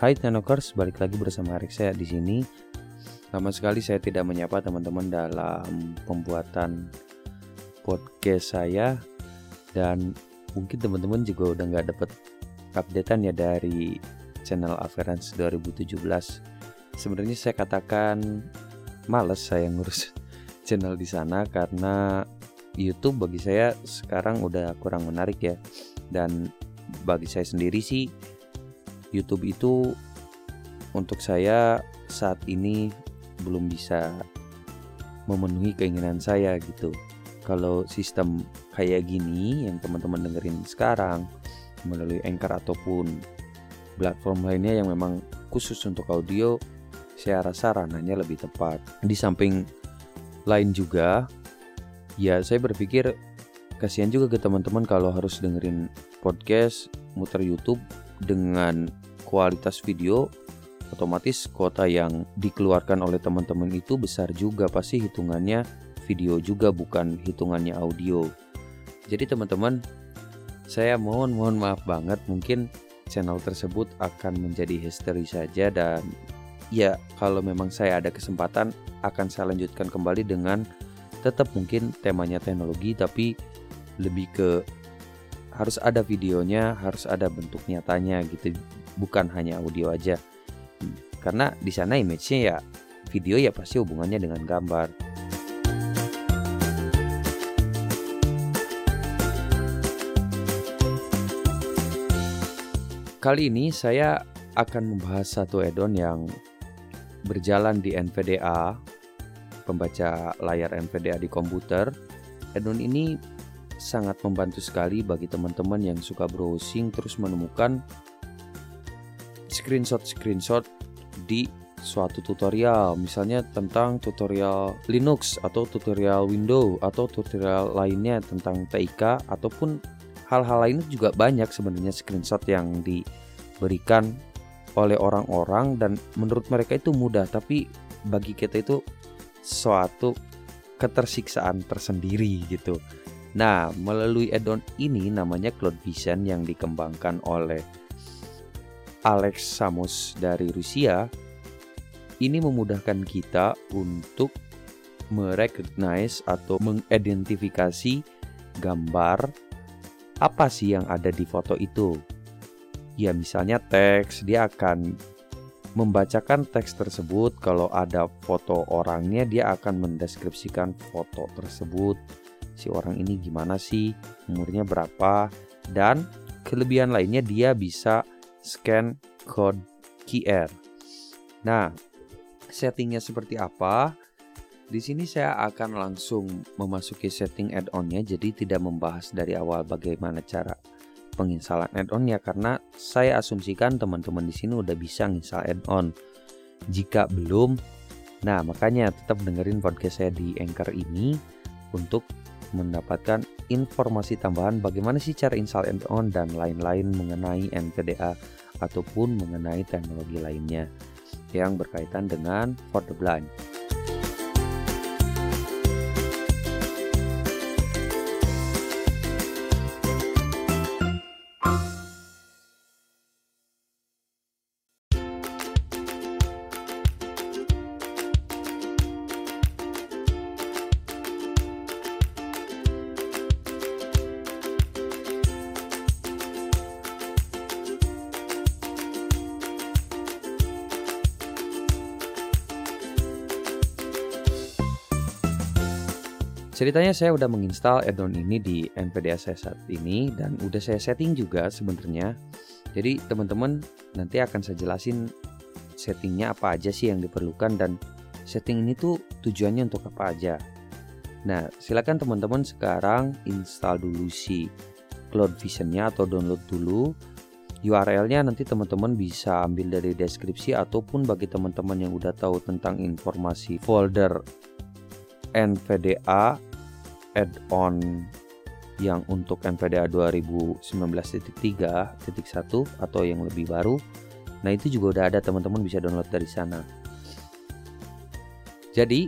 Hai Tenokers, balik lagi bersama Arik saya di sini. Lama sekali saya tidak menyapa teman-teman dalam pembuatan podcast saya dan mungkin teman-teman juga udah nggak dapet updatean ya dari channel Averance 2017. Sebenarnya saya katakan males saya ngurus channel di sana karena YouTube bagi saya sekarang udah kurang menarik ya dan bagi saya sendiri sih YouTube itu untuk saya saat ini belum bisa memenuhi keinginan saya gitu. Kalau sistem kayak gini yang teman-teman dengerin sekarang melalui Anchor ataupun platform lainnya yang memang khusus untuk audio, saya rasa ranahnya lebih tepat. Di samping lain juga, ya saya berpikir kasihan juga ke teman-teman kalau harus dengerin podcast, muter YouTube dengan kualitas video otomatis kuota yang dikeluarkan oleh teman-teman itu besar juga pasti hitungannya video juga bukan hitungannya audio. Jadi teman-teman saya mohon mohon maaf banget mungkin channel tersebut akan menjadi history saja dan ya kalau memang saya ada kesempatan akan saya lanjutkan kembali dengan tetap mungkin temanya teknologi tapi lebih ke harus ada videonya, harus ada bentuk nyatanya gitu, bukan hanya audio aja. Karena di sana image-nya ya video ya pasti hubungannya dengan gambar. Kali ini saya akan membahas satu add-on yang berjalan di NVDA, pembaca layar NVDA di komputer. Add-on ini sangat membantu sekali bagi teman-teman yang suka browsing terus menemukan screenshot-screenshot di suatu tutorial misalnya tentang tutorial Linux atau tutorial Windows atau tutorial lainnya tentang TIK ataupun hal-hal lain juga banyak sebenarnya screenshot yang diberikan oleh orang-orang dan menurut mereka itu mudah tapi bagi kita itu suatu ketersiksaan tersendiri gitu. Nah, melalui add-on ini namanya Cloud Vision yang dikembangkan oleh Alex Samus dari Rusia ini memudahkan kita untuk merecognize atau mengidentifikasi gambar apa sih yang ada di foto itu. Ya misalnya teks, dia akan membacakan teks tersebut. Kalau ada foto orangnya, dia akan mendeskripsikan foto tersebut. Si orang ini gimana sih, umurnya berapa, dan kelebihan lainnya dia bisa scan code QR. Nah, settingnya seperti apa. Di sini saya akan langsung memasuki setting add-onnya, jadi tidak membahas dari awal bagaimana cara penginstalan add-onnya karena saya asumsikan teman-teman di sini udah bisa install add-on. Jika belum, nah makanya tetap dengerin podcast saya di Anchor ini untuk mendapatkan informasi tambahan bagaimana sih cara install add-on dan lain-lain mengenai NVDA ataupun mengenai teknologi lainnya yang berkaitan dengan For the Blind. Ceritanya saya udah menginstal add-on ini di NVDA saya saat ini dan udah saya setting juga sebenarnya. Jadi teman-teman nanti akan saya jelasin settingnya apa aja sih yang diperlukan dan setting ini tuh tujuannya untuk apa aja. Nah silakan teman-teman sekarang install dulu si Cloud Vision-nya atau download dulu. URL-nya nanti teman-teman bisa ambil dari deskripsi ataupun bagi teman-teman yang udah tahu tentang informasi folder NVDA add-on yang untuk NVDA 2019.3.1 atau yang lebih baru. Nah, itu juga udah ada teman-teman bisa download dari sana. Jadi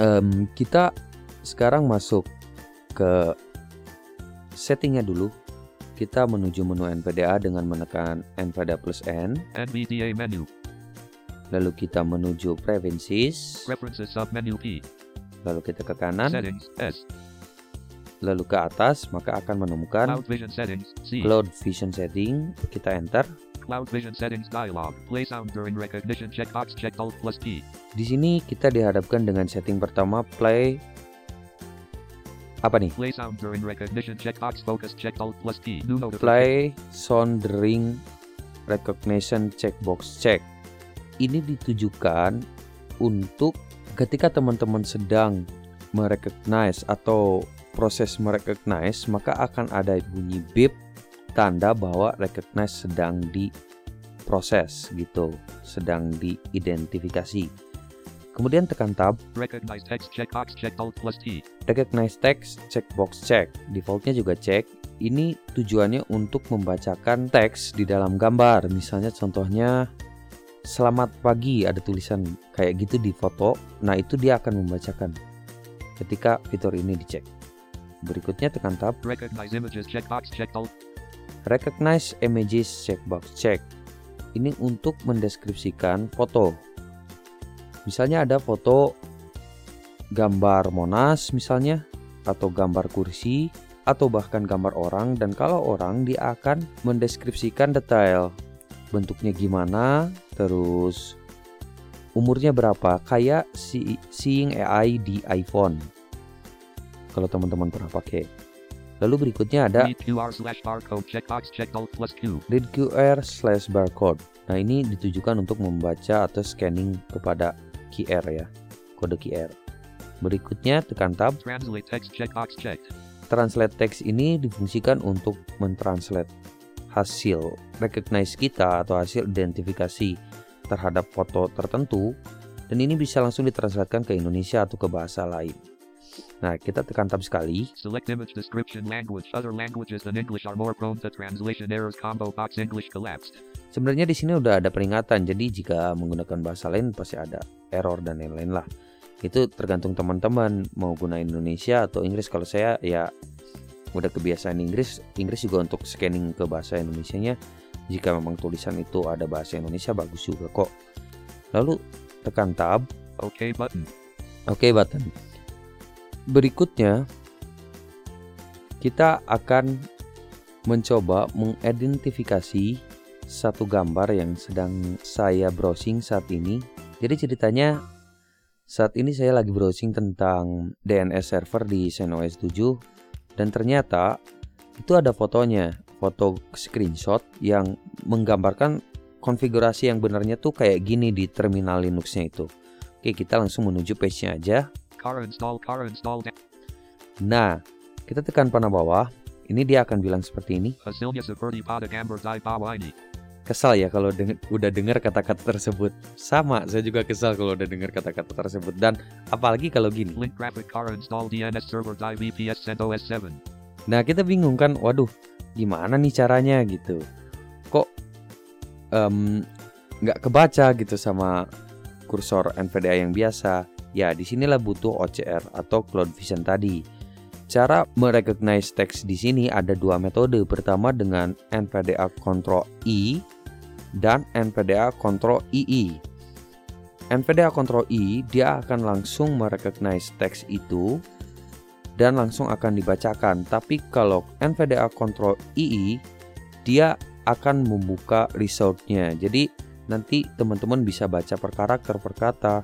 um, kita sekarang masuk ke settingnya dulu. kita menuju menu NVDA dengan menekan NVDA plus N. NVDA menu. Lalu kita menuju Preferences. Preferences submenu P. Lalu kita ke kanan. Settings S. Lalu ke atas, maka akan menemukan Cloud Vision Settings C. Cloud Vision Setting. Kita enter. Cloud Vision Settings dialog. Play sound during recognition checkbox checked Alt plus P. Di sini kita dihadapkan dengan setting pertama play apa nih? Play sound during recognition checkbox focus checked Alt plus P. New. Play sounding recognition checkbox check. Ini ditujukan untuk ketika teman-teman sedang merecognize atau proses merecognize maka akan ada bunyi beep tanda bahwa recognize sedang diproses gitu, sedang diidentifikasi. Kemudian tekan tab, Recognize text checkbox checked Alt plus T. recognize text, checkbox check. Defaultnya juga check. Ini tujuannya untuk membacakan teks di dalam gambar. Misalnya contohnya selamat pagi ada tulisan kayak gitu di foto. Nah, itu dia akan membacakan ketika fitur ini dicek. Berikutnya tekan tab, Recognize images checkbox checked Alt. recognize images checkbox check. Ini untuk mendeskripsikan foto. Misalnya ada foto gambar Monas misalnya atau gambar kursi atau bahkan gambar orang dan kalau orang dia akan mendeskripsikan detail bentuknya gimana terus umurnya berapa kayak si seeing AI di iPhone. Kalau teman-teman pernah pakai. Lalu berikutnya ada Read QR slash barcode checkbox checked Alt plus Q. read QR slash barcode. Nah ini ditujukan untuk membaca atau scanning kepada QR ya kode QR berikutnya tekan tab. Translate text checkbox checked. translate text ini difungsikan untuk mentranslate hasil recognize kita atau hasil identifikasi terhadap foto tertentu dan ini bisa langsung ditranslatekan ke Indonesia atau ke bahasa lain. Nah, kita tekan tab sekali. Select image description language. Other languages than English are more prone to translation errors. Combo box English collapsed. Sebenarnya di sini udah ada peringatan, jadi jika menggunakan bahasa lain pasti ada error dan lain-lain lah. Itu tergantung teman-teman mau gunain Indonesia atau Inggris. Kalau saya ya udah kebiasaan Inggris, Inggris juga untuk scanning ke bahasa Indonesianya. Jika memang tulisan itu ada bahasa Indonesia bagus juga kok. Lalu tekan tab, OK button. oke button. Berikutnya kita akan mencoba mengidentifikasi satu gambar yang sedang saya browsing saat ini. Jadi ceritanya saat ini saya lagi browsing tentang DNS server di CentOS 7 dan ternyata itu ada fotonya, foto screenshot yang menggambarkan konfigurasi yang benarnya tuh kayak gini di terminal Linuxnya itu. Oke, kita langsung menuju page-nya aja. Car install. Car install. Nah, kita tekan panah bawah. Ini dia akan bilang seperti ini. Kesal ya kalau deng- udah dengar kata-kata tersebut. Sama, saya juga kesal kalau udah dengar kata-kata tersebut. Dan apalagi kalau gini. Link graphic car install DNS server di VPS CentOS 7. Nah, kita bingung kan, waduh, gimana nih caranya gitu. Kok nggak kebaca gitu sama kursor NVDA yang biasa. Ya, di sinilah butuh OCR atau Cloud Vision tadi. Cara merecognize teks di sini ada dua metode. Pertama dengan NVDA Ctrl I dan NVDA Ctrl II. NVDA Ctrl I dia akan langsung merecognize teks itu dan langsung akan dibacakan. Tapi kalau NVDA Ctrl II dia akan membuka resultnya. Jadi nanti teman-teman bisa baca per karakter per kata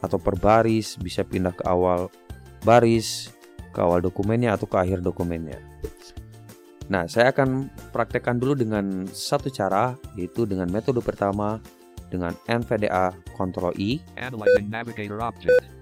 atau per baris, bisa pindah ke awal baris, ke awal dokumennya atau ke akhir dokumennya. Nah, saya akan praktekkan dulu dengan satu cara, yaitu dengan metode pertama dengan NVDA Ctrl I. Analyzing navigator object.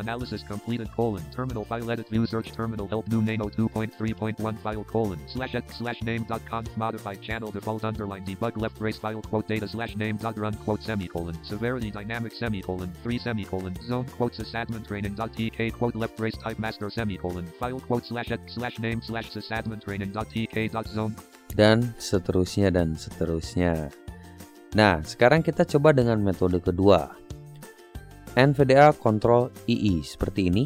Analysis completed colon terminal file edit view search terminal help new nano 2.3.1 file colon slash x slash name dot conf modify channel default underline debug left brace file quote data slash name dot run quote semicolon severity dynamic semicolon 3 semicolon zone quote sysadmin training dot tk quote left brace type master semicolon file quote slash x slash name slash sysadmin training dot tk dot zone dan seterusnya dan seterusnya. Nah, sekarang kita coba dengan metode kedua. NVDA control II seperti ini.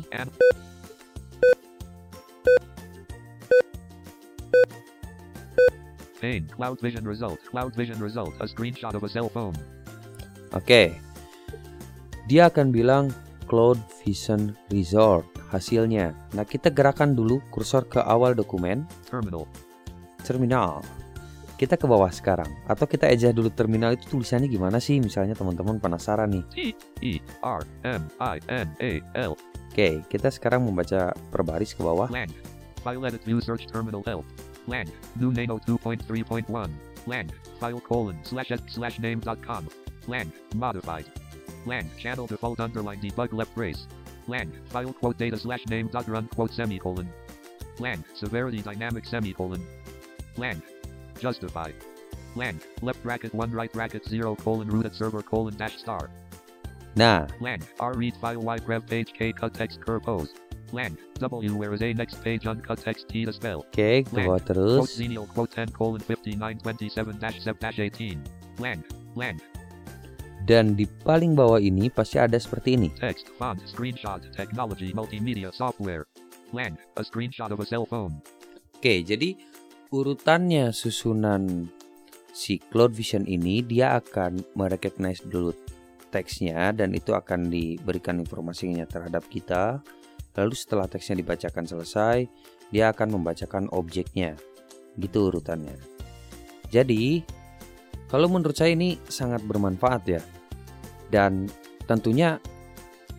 Pain, cloud vision result, cloud vision result, a screenshot of a cell phone. Oke. Dia akan bilang cloud vision result hasilnya. Nah, kita gerakan dulu kursor ke awal dokumen. Terminal. Terminal. Kita ke bawah sekarang atau kita ejah dulu terminal itu tulisannya gimana sih? Misalnya teman-teman penasaran nih. T E R M I N A L. Oke, kita sekarang membaca per baris ke bawah. Lang. File edit view search terminal help. Lang. New nano 2.3.1. Lang. File colon slash s slash name dot com. Lang. Modified. Lang. Channel default underline debug left brace. Lang. File quote data slash name dot run quote semicolon. Lang. Severity dynamic semicolon. Lang. Justify. Lang. Left bracket 1 right bracket 0 colon root at server colon dash star. Nah, Lang. R read file Y grab page K cut text cur pose. Lang. W where is A next page uncut text T to spell. oke, ke bawah Quote terus. Xenial quote 10 colon 5927 dash 7 dash 18. Lang. Lang. Dan di paling bawah ini pasti ada seperti ini. Text font screenshot technology multimedia software. Lang. A screenshot of a cell phone. Oke, jadi urutannya susunan si Cloud Vision ini dia akan merecognize dulu teksnya dan itu akan diberikan informasinya terhadap kita. Lalu setelah teksnya dibacakan selesai, dia akan membacakan objeknya. Gitu urutannya. Jadi, kalau menurut saya ini sangat bermanfaat ya. Dan tentunya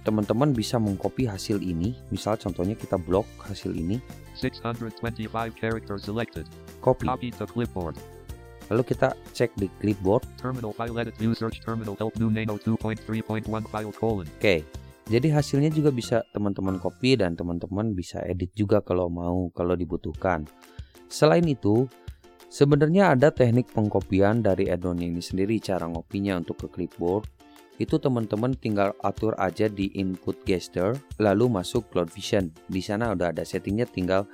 teman-teman bisa mengcopy hasil ini. Misal contohnya kita blok hasil ini, 625 characters selected. Copy. Copy to clipboard. Lalu kita cek di clipboard. Terminal file edit view search terminal help new nano 2.3.1 file colon. Oke. Jadi hasilnya juga bisa teman-teman copy dan teman-teman bisa edit juga kalau mau, kalau dibutuhkan. Selain itu, sebenarnya ada teknik pengkopian dari add-on ini sendiri cara ngopinya untuk ke clipboard. Itu teman-teman tinggal atur aja di input gesture, lalu masuk Cloud Vision. Di sana udah ada settingnya, tinggal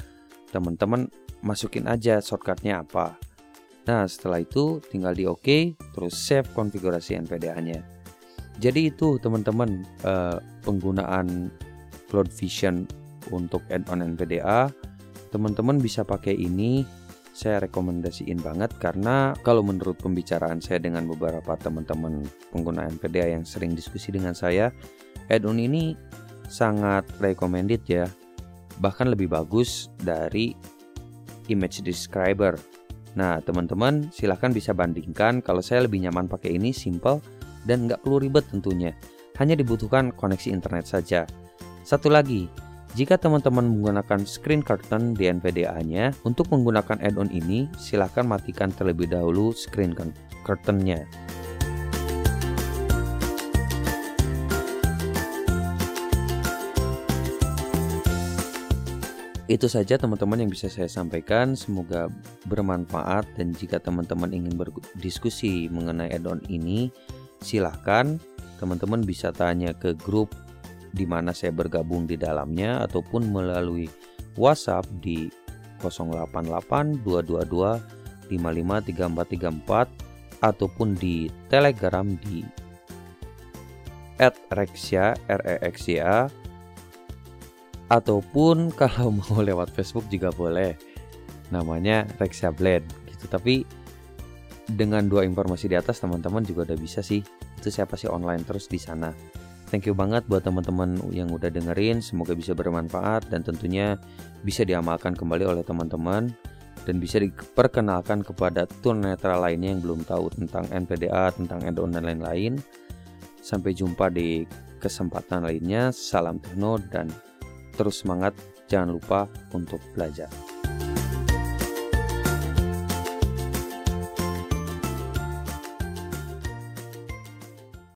teman-teman masukin aja shortcutnya apa. Nah, setelah itu tinggal di OK, terus save konfigurasi NVDA-nya. Jadi itu teman-teman eh, penggunaan Cloud Vision untuk add-on NVDA. Teman-teman bisa pakai ini. Saya rekomendasiin banget karena kalau menurut pembicaraan saya dengan beberapa teman-teman pengguna NVDA yang sering diskusi dengan saya, add-on ini sangat recommended ya. Bahkan lebih bagus dari image describer. Nah, teman-teman silahkan bisa bandingkan kalau saya lebih nyaman pakai ini simple dan nggak perlu ribet tentunya. Hanya dibutuhkan koneksi internet saja. Satu lagi, jika teman-teman menggunakan screen curtain di NVDA-nya, untuk menggunakan add-on ini, silahkan matikan terlebih dahulu screen curtain-nya. Itu saja teman-teman yang bisa saya sampaikan. Semoga bermanfaat dan jika teman-teman ingin berdiskusi mengenai add-on ini, silahkan teman-teman bisa tanya ke grup di mana saya bergabung di dalamnya ataupun melalui WhatsApp di 088 222 553434 ataupun di Telegram di @rexya r e ataupun kalau mau lewat Facebook juga boleh. Namanya Rexya Blend gitu. Tapi dengan dua informasi di atas teman-teman juga udah bisa sih. Itu saya pasti online terus di sana. Thank you banget buat teman-teman yang udah dengerin. Semoga bisa bermanfaat dan tentunya bisa diamalkan kembali oleh teman-teman. Dan bisa diperkenalkan kepada tunanetra lainnya yang belum tahu tentang NPDA, tentang add-on dan lain-lain. Sampai jumpa di kesempatan lainnya. Salam Tekno dan terus semangat, jangan lupa untuk belajar.